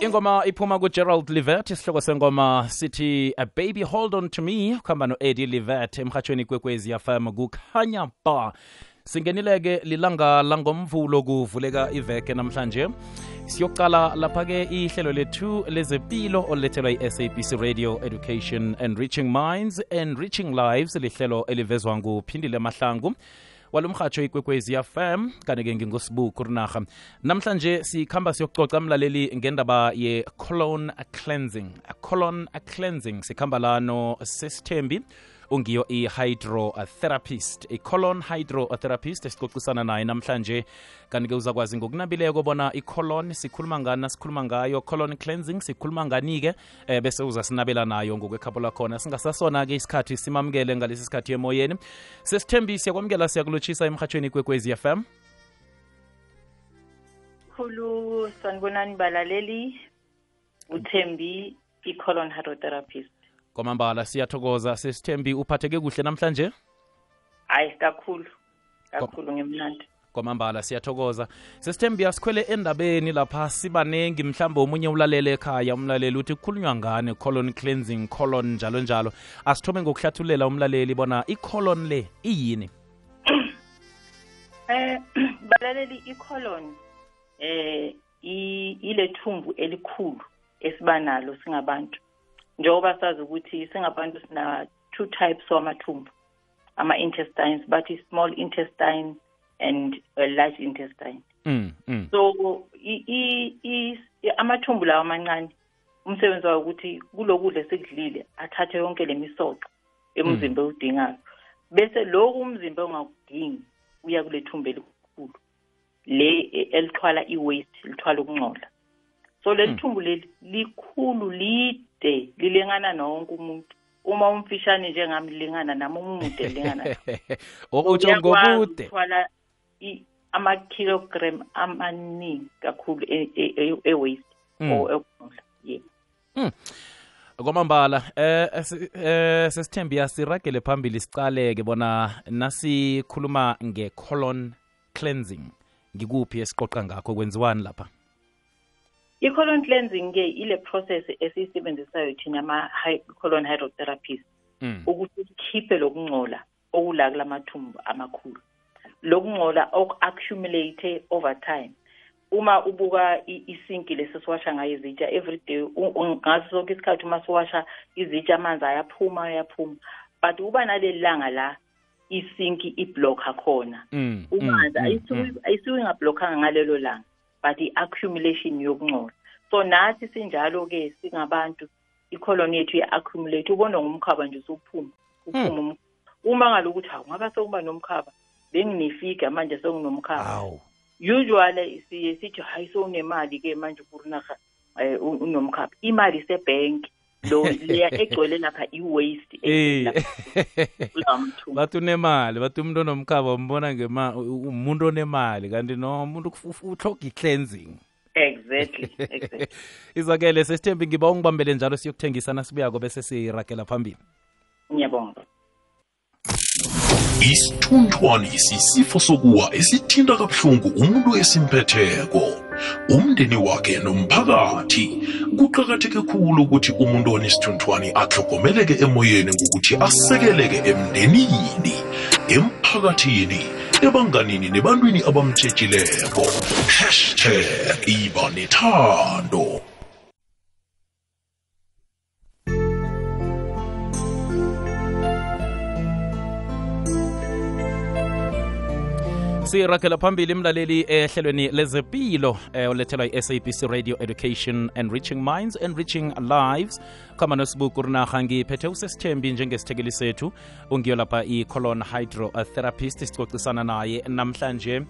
ingoma iphuma kugerald livet isihloko sengoma sithi a baby hold on to me kuhamba no-eddie livet emhatshweni kwekwezi fm kukhanya ba. Singenileke lilanga langomvulo kuvuleka iveke namhlanje. Siyoqala lapha-ke ihlelo lethu lezempilo olulethelwa yi-sabc radio education and reaching minds and reaching lives lihlelo elivezwa nguphindile mahlangu walo mhatsho ikwekwezi fm kanti-ke ngingosibu kurinarha namhlanje sikhamba siyokucoca mlaleli ngendaba ye-colon cleansing. Colon cleansing sikhamba lano sesithembi ungiyo i-hydrotherapist i-colon hydrotherapist esicocisana naye namhlanje. Kanti-ke uzakwazi ngokunabileyo kobona i-colon sikhuluma ngani sikhuluma ngayo. Colon cleansing sikhuluma ngani-ke um bese uzasinabela nayo ngokwekhapho lakhona. Singasasona-ke isikhathi simamukele ngalesi sikhathi emoyeni. Sesithembi siyakwamukela siyakulotshisa emhatshweni kwekwezi fm khulu sanibonani balaleli. Uthembi i-colon hydrotherapist kwamambala siyathokoza sesithembi uphatheke kuhle namhlanje? Hayi kakhulu kakhulu ngemnandi kwamambala siyathokoza. Sesithembi asikhwele endabeni lapha sibanengi mhlawumbe omunye ulalele ekhaya umlaleli uthi kukhulunywa ngani colon cleansing colon njalo njalo? Asithome ngokuhlathulela umlaleli bona i-colon le iyini? Eh balaleli i-colon eh i- ile thumbu elikhulu esiba nalo singabantu njengoba sazi ukuthi singabantu sina two types wamathumbu ama-intestines bathi small intestine and a large intestine. Mm, mm. so amathumbu lawa amancane umsebenzi wawo ukuthi kulokudla esikudlile athathe yonke le misoco emzimba ewudingayo. Bese lokhu umzimba ongakudingi uya kule thumbu elikhulu le e- elithwala i-waste lithwala ukungcola. So leli thumbu leli likhulu lide lilingana nawonke umuntu. Uma umfishane njengami lilingana nami umude lilingana nami. O- So utsho uyakwazi ngobude. ama-kilogram amaningi kakhulu e- e- e- e-waste Mm. or ekungcola yebo kwamambala eh esi- eh sesithembi asiragele phambili sicaleke bona nasikhuluma nge-colon cleansing. Ngikuphi esiqoqa ngakho? Kwenziwani lapha? I-colon cleansing ke ile process esiyisebenzisayo thina ama-colon hydrotherapist mm. ukuthi sikhiphe lokungcola okula kulamathumbu amakhulu. Lokungcola oku-accumulate over time. Uma ubuka i- isinki lesi siwasha ngayo izitsha every day u- u- ngaso sonke isikhathi uma siwasha izitsha amanzi ayaphuma ayaphuma. But uba naleli langa la isinki iblokha khona. Mm, umanzi mm, ayisuke mm, ayisuke ingablokhanga ngalelo langa. But i-accumulation yokungcola. So nathi sinjalo-ke singabantu ikholoni yethu iya-accumulate ubona ngumkhaba nje usuphuma uphuma um- uma ngalo ukuthi hawu ngaba sekuba nomkhaba benginefiga manje senginomkhaba awu usually siye sithi hayi sowunemali-ke manje kurinaha um unomkhaba. Imali isebhenki. lo leya egcwele lapha i-waste Eh. kulamthumbu bathi unemali bathi umuntu onomkhaba umbona ngema u- umuntu onemali kanti no umuntu uhloga i-cleansing. Exactly exactly. Izakele sesithembi ngiba ungibambele njalo siyokuthengisa nasibuyako bese siragela phambili. Ngiyabonga. Isithunthwane yisifo sokuwa esithinta kabuhlungu umuntu esimphetheko. Umndeni wakhe nomphakathi. Kuqakatheke khulu ukuthi umuntu onesithunthwane ahlogomeleke emoyeni ngokuthi asekeleke emndenini emphakathini ebanganini nebantwini abamtshejileko hashtag iba nethando. Siragela phambili mlaleli ehlelweni lezempilo eh, olethelwa yi-sabc radio education and reaching minds and reaching lives. Khamba nosibuku rinaha ngiphethe usesithembi njengesithekeli sethu. Ungiyo lapha i-colon hydrotherapist sicocisana naye namhlanje.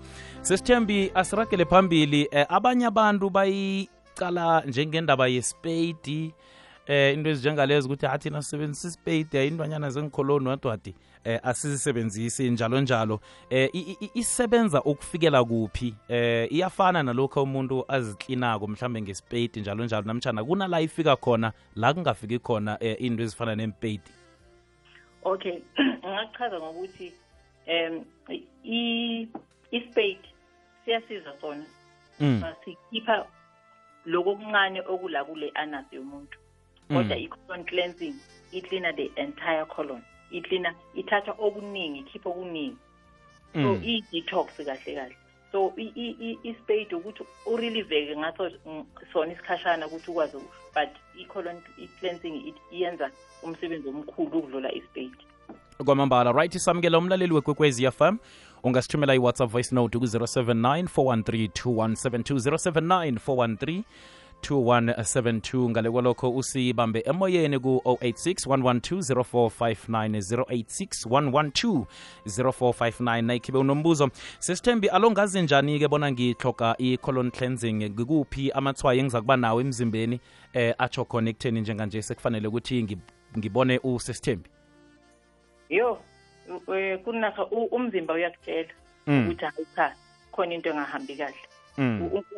Sesithembi asiragele phambili eh, abanye abantu bayicala njengendaba yespeyidi eh into ezinjengalezo ukuthi hathi nasisebenzisa isipeyidi ayintwanyana zengikholoni wadwadi eh asizisebenzisi njalo njalo. Eh i- i- i- isebenza ukufikela kuphi? Eh iyafana nalokho umuntu aziklinako mhlambe ngesipeyidi njalo njalo namtshana kunala ifika khona la kungafiki khona eh, into ezifana nempeyidi okay ngingachaza ngokuthi um i- i-spade siyasiza sona. Mm. sikhipha lokho okuncane okula kule anus yomuntu kodwa Mm. i-colon cleansing iklina the entire colon. Iklina ithatha okuningi ikhipha okuningi. So Mm. i-detox kahle kahle. So i- i- i- i-spade ukuthi urelieveke ngaso mm, sona isikhashana ukuthi ukwazi u- but i-colon i-cleansing it- iyenza umsebenzi omkhulu ukudlula i-spade. Kwamambala right samukela umlaleli wekwekwezi fm ungasithumela i-whatsapp voice note ku-079 413 2172 079 413 2172 ngale kwalokho usibambe emoyeni ku-086 112 0459 086 112 0459 nayikhibe unombuzo sesithembi alongazi njani-ke bona ngihloga i-colon cleansing? Ngikuphi amathwayo engiza kuba nawo emzimbeni eh atsho khona ekutheni njenganje sekufanele ukuthi ngi- ngibone usesithembi? Yo kunaka umzimba uyakutshela Mm. ukuthi hayi cha khona into engahambi kahle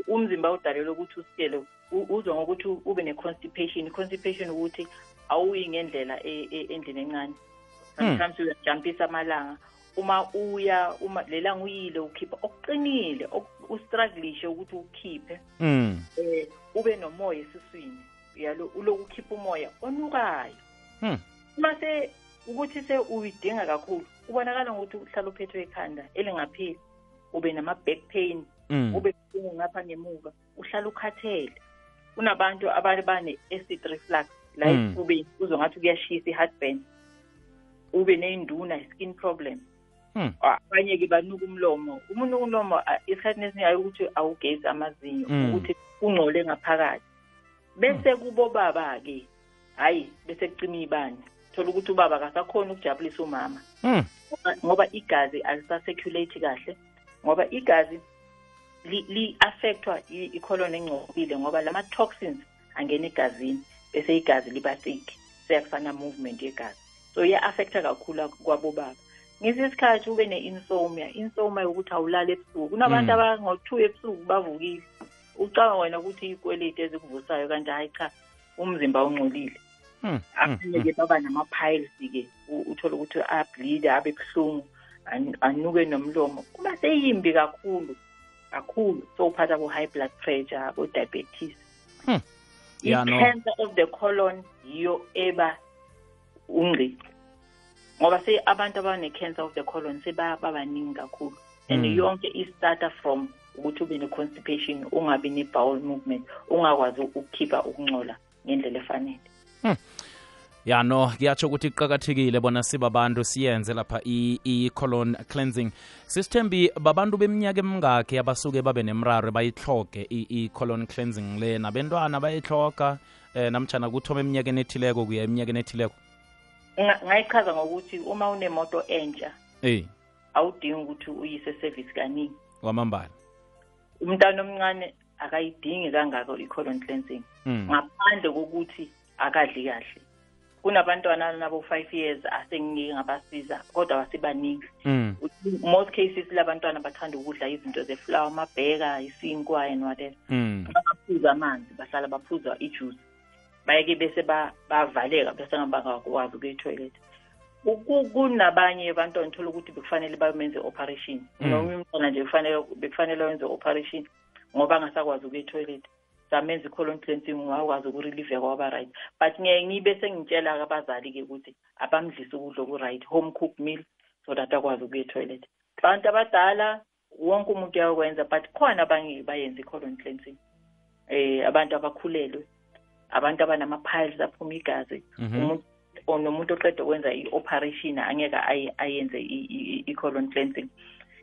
umzimba udalelwe ukuthi usitshele u- uzwa ngokuthi ube ne-constipation. I-constipation ukuthi awuyi ngendlela e- e- endlini encane. Sometimes uyajampisa amalanga. Uma uya uma lelanga uyile ukhipha okuqinile ok- ustruglishe ukuthi ukhiphe. Mm. eh ube nomoya esiswini. Yalo uloku ukhipha umoya onukayo. Hmm. uma se ukuthi se uyidinga kakhulu ubonakala ngokuthi uhlala uphethwe ekhanda elingapheli ube nama-back pain. Mm. ube buhlungu ngapha ngemuva uhlala ukhathele kunabantu abanye bane-acid reflux la Mm. esifubeni uzwe ngathi kuyashisa i-heartburn ube ney'nduna i-skin problem Hmm. abanye-ke banuka umlomo umunuka umlomo ah, isikhathini esiningi ukuthi awugezi amazinyo Mm. ukuthi ungcole ngaphakathi bese kubo baba-ke hhayi bese kucima ibani thola ukuthi ubaba akasakhoni ukujabulisa umama Mm. ngoba igazi alisacirculate kahle ngoba igazi li-affectwa i- i-colon engcolile ngoba lama-toxins angena egazini bese igazi liba thick seyakufana movement yegazi so iya-affecta kakhulu kwabo baba ngesi isikhathi ube ne-insomnia insomnia ukuthi awulali ebusuku kunabantu Mm. abango-two ebusuku bavukile ucanga wena ukuthi ikweleti ezikuvusayo kanti hayi cha umzimba ungcolile Mm. Mm. abanye-ke baba nama-piles-ke u- uthole ukuthi ableed abe buhlungu an- anuke nomlomo kuba seyimbi kakhulu kakhulu sowuphatha bo-high blood pressure bo-diabetes Hmm. Yeah, no. i-cancer of the colon yiyo eba ungci ngoba se abantu abane-cancer of the colon sebababaningi kakhulu and Mm. yonke i-starter from ukuthi ube ne-constipation ungabi ne-bowel movement ungakwazi ukukhipha ukungcola ngendlela efanele ya no kuyatsho ukuthi kuqakathekile bona sibabantu siyenze lapha i- i-colon cleansing. Sisithembi babantu beminyaka emingakhi abasuke babe nemraro bayihloge i- i-colon cleansing le. Nabentwana bayihloga eh namtshana kuthoma eminyakeni ethileko kuya eminyakeni ethileko? Ngayichaza ngokuthi uma unemoto entsha eh awudingi ukuthi uyise service kaningi. Kwamambala. Umntana omncane akayidingi kangako i-colon cleansing. Mm. ngaphandle kokuthi akadli kahle kunabantwana nabo five years asengike ngabasiza kodwa basibaningi Mm. most cases labantwana bathanda ukudla izinto zeflower amabheka isinkwa and whatever Mm. baphuza amanzi bahlala baphuza ijuice bayeke bese ba- bavaleka bese ngabangakwazi ukuya etoilet kunabanye abantwana thola ukuthi bekufanele bamenze operation Mm. noma umntwana nje kufanele bekufanele wenze operation ngoba angasakwazi ukuya etoilet samenza i-colon cleansing ngakwazi ukurelieve kwaba right. But ngeke ngibe sengitshela abazali-ke ukuthi abamdlise ukudla oku-right home cook meal so that akwazi ukuya etoilet. Abantu abadala wonke umuntu uyakwenza but khona abanye bayenza i-colon cleansing eh abantu abakhulelwe abantu abanama-piles aphuma igazi Mhm. umuntu nomuntu oqeda ukwenza i-operation angeke aye- ayenze i-colon cleansing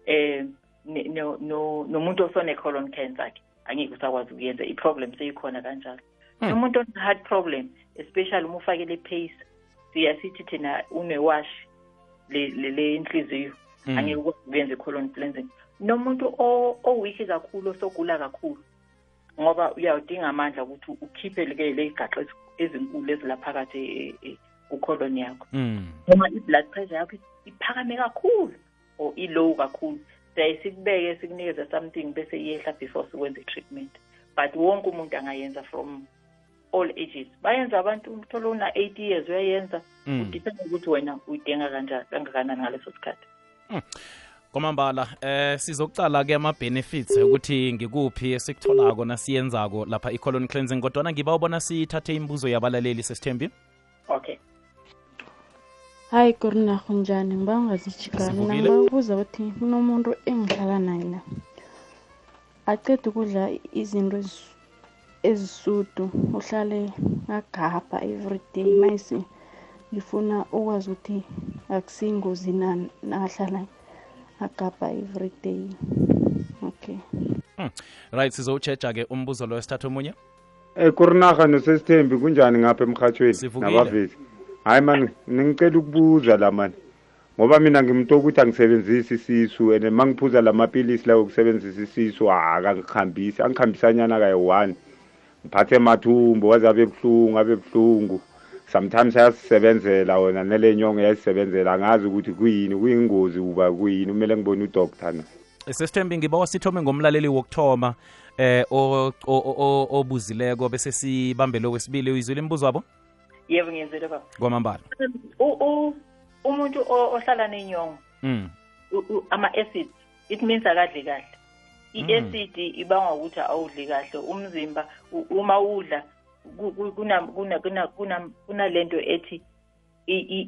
eh no- nomuntu osone-colon cancer ke. Angeke usakwazi ukuyenza i-problem seyikhona kanjalo Hmm. nomuntu one-heart problem especially uma ufakele pace siyasithi thina une-wash le le- le inhliziyo Mm. angeke ukwazi ukuyenza i-colon cleansing nomuntu o- owiki kakhulu osogula kakhulu ngoba uyawudinga amandla ukuthi ukhiphe-ke le gaxa ezi- ezinkulu ezilaphakathi e- e- kucolon yakho Mm. noma i-blood pressure yakho iphakame kakhulu or i-low kakhulu siyaye sikubeke sikunikeze something bese iyehla before sikwenze i-treatment but wonke umuntu angayenza from all ages. Bayenza abantu uthola una-eighty years uyayenza. Mm. udepende ukuthi wena uyidinga kanjani kangakanani ngaleso sikhathi. Kwamambala eh sizokucala ke ama benefits ukuthi ngikuphi esikutholako nasiyenzako lapha i-colon cleansing kodwana ngiba ubona sithathe imibuzo yabalaleli sesithembi. Okay. Hayi kurinarho njani Sivukile. ngiba ukubuza ukuthi kunomuntu engihlala naye la. Aceda ukudla izinto ezi- ezisudu uhlale agabha everyday mayise ngifuna ukwazi ukuthi akusiyingozi na nahlala agabha everyday. Okay. Right sizowutsheja ke umbuzo lo wesithathu omunye? Um kurinarha nosesithembi kunjani ngapha emhathweni Sivukile. nabavezi hayi mani ngicela ukubuza la mani ngoba mina ngimuntu ukuthi angisebenzisi isisu and mangiphuza lamapilisi lawo okusebenzisa isisu akangikhambisi angikhambisanyana kayi-one ngiphathe mathumbo waze abe buhlungu abe buhlungu. Sometimes ayasisebenzela wona nele nyongo yayisebenzela angazi ukuthi kuyini kuyingozi uba kuyini. Kumele ngibone udoktar na. Sesithembi ngiba wasithome ngomlaleli wokuthoma eh obuzileko bese sibambe lo wesibili uyizwile imibuzo wabo? Yebo ngiyenzile baba. Kwamambala U- u- umuntu ohlala nenyongo. Mm. ama-acid it means akadli kahle. Mm. i-acid ibangwa ukuthi awudli kahle. Umzimba uma udla ku- ku- kuna- kuna- kuna- kuna- kunalento ethi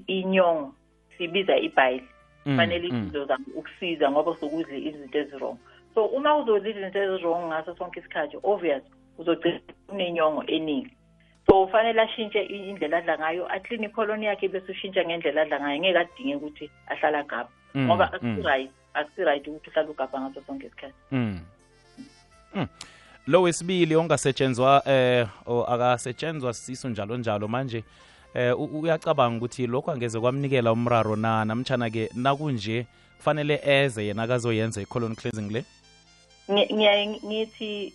inyongo sibiza ibhayili Mm, fanele mm. izozama ukusiza ngoba sokudle izinto ezirong so uma uzodla izinto ezirong ngaso sonke isikhathi obvious uzogcina unenyongo eningi. So ufanele ashintshe indlela adla ngayo akline ipholoni yakhe bese ushintsha ngendlela adla ngayo ngeke adinge ukuthi ahlala gapha. Mm, ngoba mm. akusi-right akusi-right ukuthi uhlale ugapha ngaso sonke isikhathi. Mm. Lo wesibili ongasetshenzwa eh o akasetshenzwa siso njalo njalo manje eh uyacabanga ukuthi lokho angeze kwamnikela umraro na? Namtshana ke nakunje kufanele eze yena akazoyenza i-colon cleansing le ngiyaye ngithi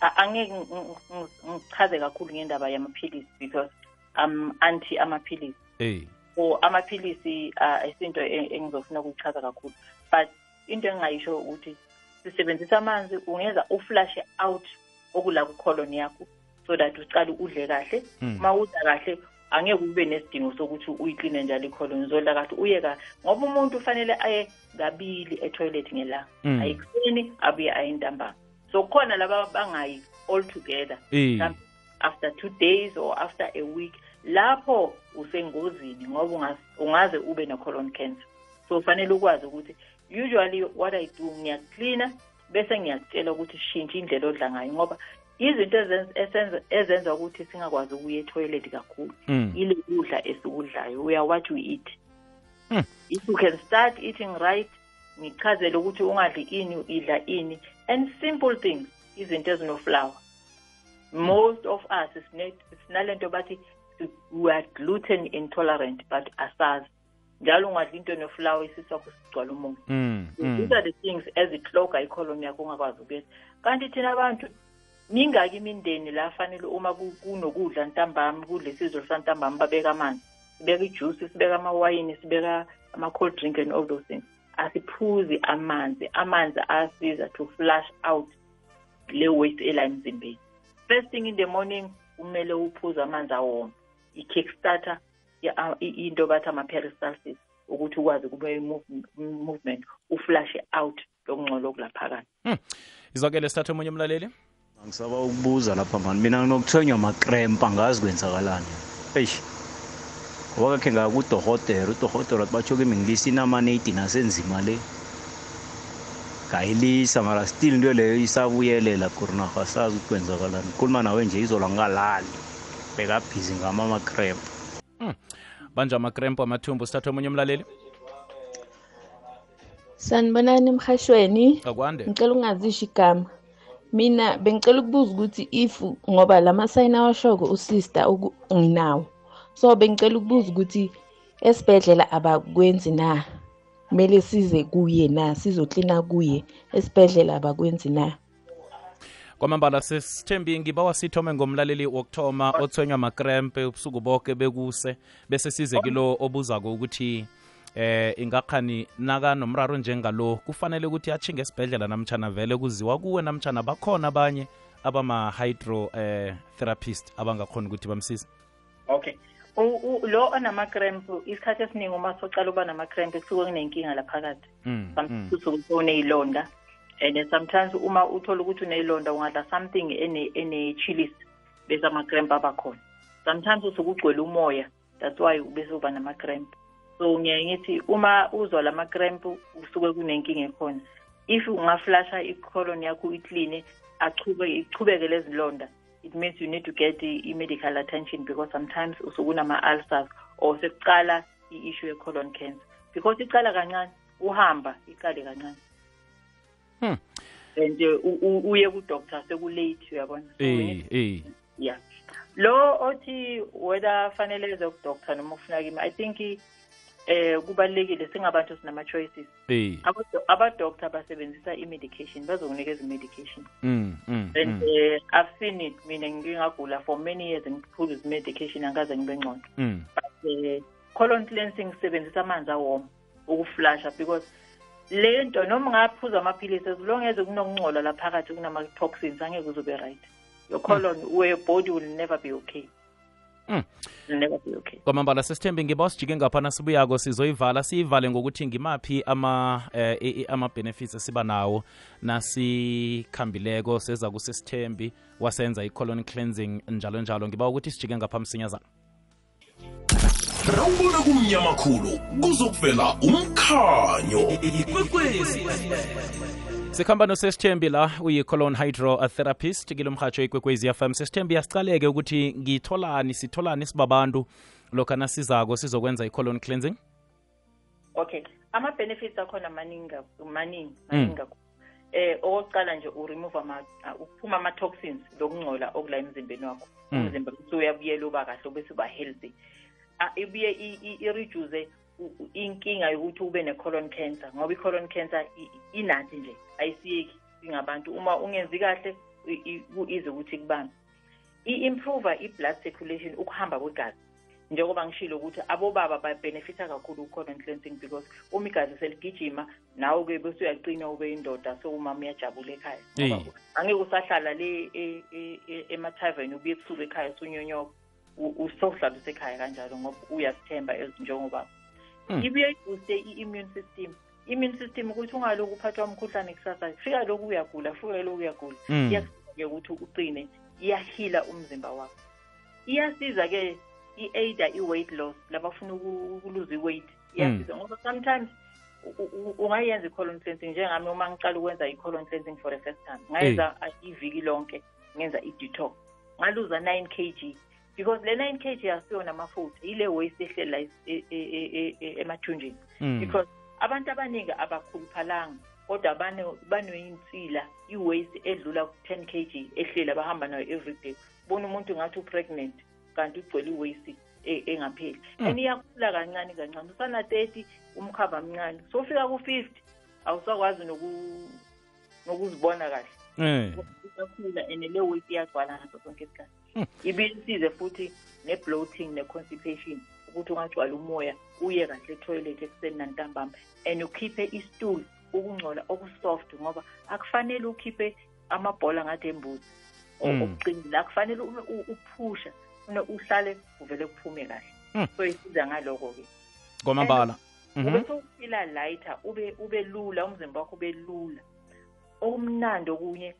a- angeke ng- ng- ng- ngichaze kakhulu ngendaba yamaphilisi because am anti amaphilisi. Eh or amaphilisi ah, isinto e- engizofuna ukuyichaza kakhulu. But into engingayisho ukuthi sisebenzisa amanzi ungenza uflashe out okula kukholoni yakho so that ucale udle kahle. Mm. uma udla kahle angeke ube nesidingo sokuthi uyikline njalo ikholoni uzodla kahle uye kahle. Ngoba umuntu ufanele aye kabili etoilet ngelanga Mm. ayekuseni abuye aye ntambama so kukhona laba bangayi all together. Eh mhlawumbe after two days or after a week. Lapho usengozini ngoba ungas- ungaze ube ne-colon cancer. So fanele ukwazi ukuthi usually what i do ngiyaklina bese ngiyakutshela ukuthi shintshe indlela odla ngayo ngoba izinto ezenz- esenza- ezenza ukuthi singakwazi ukuya etoilet kakhulu mm. ile kudla esikudlayo we are what we eat Hmm. if you can start eating right ngichazele ukuthi ungadli ini idla ini and simple things izinto ezinoflower most of us sine- sinalento bathi we are gluten intolerant but asazi njalo ungadli into enoflower isiswakho sigcwala umoya Mm. Mm. these are the things ezikloga ikholoni yakho ungakwazi ukuyela kanti thina abantu mingaki imindeni la fanele uma ku- kunokudla ntambama kudle sizwe santambama babeka amanzi sibeka ijuice sibeka amawayini sibeka ama-cold drink and all those things. Asiphuzi amanzi amanzi ayasiza to flush out le waste ela emzimbeni. First thing in the morning kumele uphuze amanzi awoma i-kickstarter ya- i- into bathi ama-peristalsis ukuthi ukwazi kube i-movement uflashe out lokungcola okulaphakathi izwakele sithathe omunye umlaleli? Ngisaba ukubuza lapha mani? Mina nginokuthonywa makrempa angazi kwenzakalani. Eish ngoba kakhe ngaya kudohotera udohotera wathi batsho kimi ngilisa inamaneyiti nasenzima le. Ngayilisa mara still into leyo isabuyelela kurinarha asazi ukuthi kwenzakalani. Khuluma nawe nje izolo ngingalali. Bekabhizi ngama amakrempa banje amakrempo amathumbu sithathe omunye umlaleli. Sanibonani emhashweni. Akwande. Ngicela ukungazisho igama. Mina bengicela ukubuza ukuthi if ngoba la masayini awashoko usister uku- nginawo. So bengicela ukubuza ukuthi esibhedlela abakwenzi na? Kumele size kuye na? Sizoklina kuye? Esibhedlela abakwenzi na? Kwamambala sesithembi ngiba wasithome ngomlaleli wokuthoma othonywa makrempe ubusuku bonke bekuse bese size kilo obuzako ukuthi eh ingakhani naka nomraro njengalo kufanele ukuthi achinge esibhedlela namtshana vele kuziwa kuwe namtshana bakhona abanye abama-hydro eh, therapist abangakhona ukuthi bamsize. Okay. U- u- lo onama-cramp isikhathi esiningi uma socala uba nama-cramp kusuke kunenkinga laphakathi Mm, sometimes usuke uneyilonda. And then sometimes uma uthola ukuthi uneyilonda ungadla something ene- ene-chilis bese ama-cramp aba khona sometimes usuke ugcwele umoya that's why bese uba nama-cramp so ngiyaye ngithi uma uzwa lama-cramp usuke kunenkinga ekhona if ungaflasha icolon yakho ikline achube ichubeke lezi londa it means you need to get i-medical attention because sometimes usuke unama-ulcers or sekuqala i-issue ye-colon cancer. Because iqala kancane uhamba iqale kancane. Hmm. and uh, uye kudoctor sekulate uyabona? Eh eh yeah. Lo othi whether fanele eze kudoctor noma ufuna kimi i think eh kubalekile singabantu sinama-choices. Eh Abo- abadoctor basebenzisa i-medication bazokunikeza i-medication. Mm mm and mm, uh, i've seen it mina ngingagula for many years ngiphuza i-medication angikaze ngibe ngcono mm. Eh colon cleansing sisebenzisa amanzi awoma ukuflasha because le nto noma ungaphuza amaphilisi as long as kunokungcola laphakathi kunama-toxins angeke uzobe right. Your colon your body will never be okay. Mm. okay kwamambala sesithembi ngiba sijike ngapha sibuyako sizoyivala siyivale ngokuthi ngimaphi ama eh, i- ama-benefits esiba nawo nasikhambileko seza kusesithembi wasenza i-colon cleansing njalo njalo ngiba ukuthi sijike ngapha msinyazana rawubona kumnyama khulu kuzokuvela umkhanyo sikhamba nosesithembi la uyi-colon hydrotherapist kilo mhatsho ikwekwezi fm sesithembi yasicaleke ukuthi ngitholani sitholani sibabantu lokhu sizako sizokwenza i-colon cleansing? Okay ama-benefits akhona maningi maningi maningi mm. eh okokuqala nje uremove ama uh, ukuphuma ama-toxins lokungcola okula emzimbeni wakho. Mm. umzimba bese uyabuyela uba kahle bese uba healthy Ah, ibuye i-reduce inkinga yokuthi ube ne-colon cancer ngoba i-colon cancer i- i- inathi nje ayisiyeki singabantu uma ungenzi kahle i- i- ku-easy ukuthi kubambe i-improve i-blood circulation ukuhamba kwegazi njengoba ngishilo ukuthi abobaba babenefitha kakhulu ku-colon cleansing because uma igazi seligijima nawe-ke bese uyaqina ube indoda so umama uyajabula ekhaya Ngoba Eh. angeke usahlala le e- e- e- ema-tavern ubuye ebusuku ekhaya usunyonyoka usohlala usekhaya kanjalo ngoba uyazithemba as njengobaba Mm. Ibuye ibooste i-immune system. I-immune system ukuthi ungaloku uphathwa umkhuhlane kusasa fika lokhu uyagula fika lokhu uyagula. Mm. iyasiza-ke ukuthi uqine iyahila umzimba wakho. Iyasiza-ke i-aida i-weight loss labafuna uku- ukuluza i-weight iyasiza ngoba sometimes ungayenza i-colon cleansing njengami uma ngiqala ukwenza i-colon cleansing for the first time. Ngayenza iviki lonke ngenza i-detox. Ngaluza 9 kg because le 9 kg asiyona amafutha yile waste ehlela e- e- e- emathunjini. Mm. because abantu abaningi abakhuluphalanga kodwa banoyinsila i-waste edlula ku-10 kg ehlela abahamba nayo every day. Bona umuntu ngathi upregnant kanti ugcwele i-waste e- engapheli. And iyakhula kancane kancane usana-30 umkhaba mncane. Sofika ku-50 awusakwazi noku- nokuzibona kahle eh. Isakhula and le weight iyagcwala ngaso sonke isikhathi. Ibuye isize futhi ne-bloating ne-constipation ukuthi ungagcwala umoya uye kahle etoilet ekuseni nantambama. And ukhiphe istool ukungcola okusoft ngoba akufanele ukhiphe amabhola ngathi embuzi. Mm. okuqinile akufanele uphusha funa uhlale uvele kuphume kahle. Mm. so isiza ngaloko-ke kwamambala Mhm. ube sowufila lighter ube ube lula umzimba wakho ube lula. Okumnandi okunye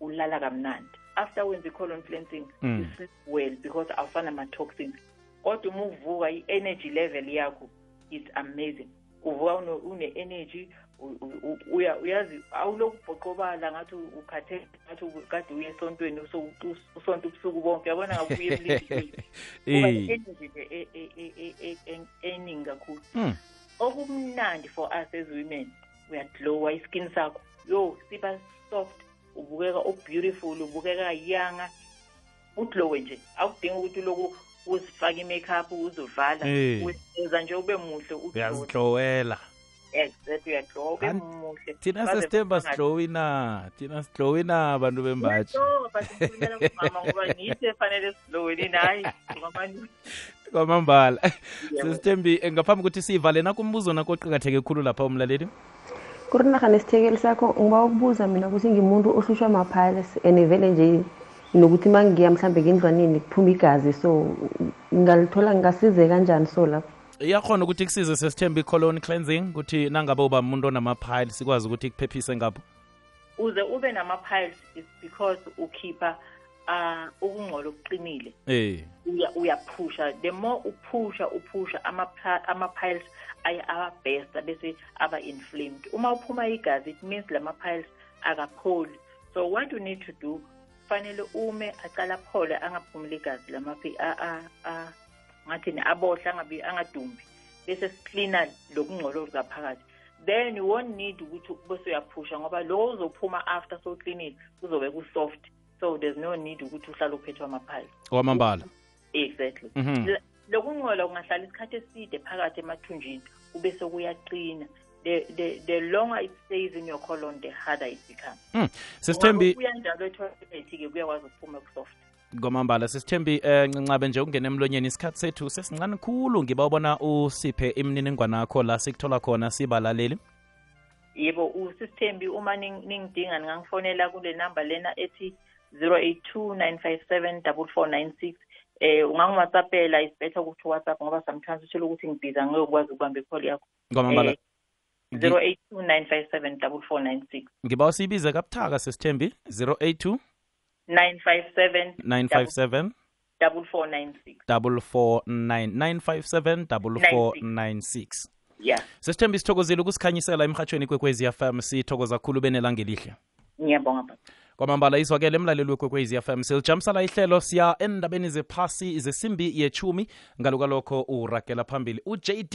ulala kamnandi after wenza i-colon cleansing Mm. you sleep well because awufana ama-toxins kodwa uma uvuka i-energy level yakho is amazing uvuka une- une-energy u- u- u- uya- uyazi awulokhu ubhoqobala ngathi ukhathe ngathi u- kade uye esontweni uso- us- usonto ubusuku bonke uyabona ngabe uye emlindweni uba Eh. ne-energy nje e- e- e- e- e- e- eningi kakhulu Mm. okumnandi for us as women uyaglowa iskin sakho yo siba soft ubukeka ubeautiful ubukeka yanga. Uglowe nje awudingi ukuthi uloku uzifake i-makeup uzovala Eh. uyenza nje ube muhle uglowe uyazihlowela. Exactly uyaglowa ube Kanti muhle. thina Baze sesithemba bangathi, sihlowina thina sihlowina bantu bembaji? "Uyaglowa, but ngikhulumela kumama ngoba ngithi efanele sigloweni nayi ngomani kwamambala. Sesithembi eh, ngaphambi ukuthi siyivale nakumbuzo nakho oqakatheke khulu lapha umlaleli? Kuri nesithekeli sakho ngiba ukubuza mina ukuthi ngimuntu ohlushwa maphales and vele nje nokuthi uma ngiya mhlambe ngendlwaneni kuphuma igazi so ngingalithola ngingasize kanjani so lapho iyakhona ukuthi kusize sesithemba i-colon cleansing ukuthi nangabe uba umuntu onama-pile sikwazi ukuthi kuphephise ngapho uze ube nama-piles is because ukhipha uh, ukungcola okuqinile eh uya uyaphusha the more uphusha uphusha ama-pi- ama-piles aye ababhesta bese aba inflamed. Uma uphuma igazi it means lama-piles akapholi. So what you need to do fanele ume acala aphole angaphumuli igazi lamapi a- a- a- ngathini abohle angabi angadumbi. Bese siklina lokungcola olukaphakathi then you won't need ukuthi bese uyaphusha ngoba lo uzophuma after sowuklinile kuzobe ku-soft. So there's no need ukuthi uhlale uphethwe amaphali kwamambala exactly. Mhm. Le- lokungcola kungahlala isikhathi eside phakathi emathunjini kube sekuyaqina the, the, the longer it stays in your colon the harder it becomes. Mm. sesithembi kuyanjalo etoilet-ke kuyakwazi ukuphuma kusoft kwamambala sesithembi eh ncancabe nje ungena emlonyeni. Isikhathi sethu sesincane khulu. Ngiba ubona usiphe imininingwana yakho la sikuthola khona sibalaleli yebo usisithembi uma ning- ningidinga ningangifonela kule namba lena ethi 082 eh ungangiwhatsappela is better ukuthi whatsapp ngoba sometimes utshela ukuthi ngibhiza ngiyokwazi ukubamba icall yakho. Kwamambala Eh, 082 ngiba usiyibize kabuthaka sesithembi 082 957 957 4496 449 957 4496 yeah. Sesithembi sithokozile ukusikhanyisela emhatshweni kwekwezi fm sithokoza khulu benelanga elihle ngiyabonga baba. Kwamambala izwakele emlaleli wekwekwezi fm silijamisala ihlelo siya endabeni zephasi zesimbi yechumi ngalo kalokho uragela phambili ujd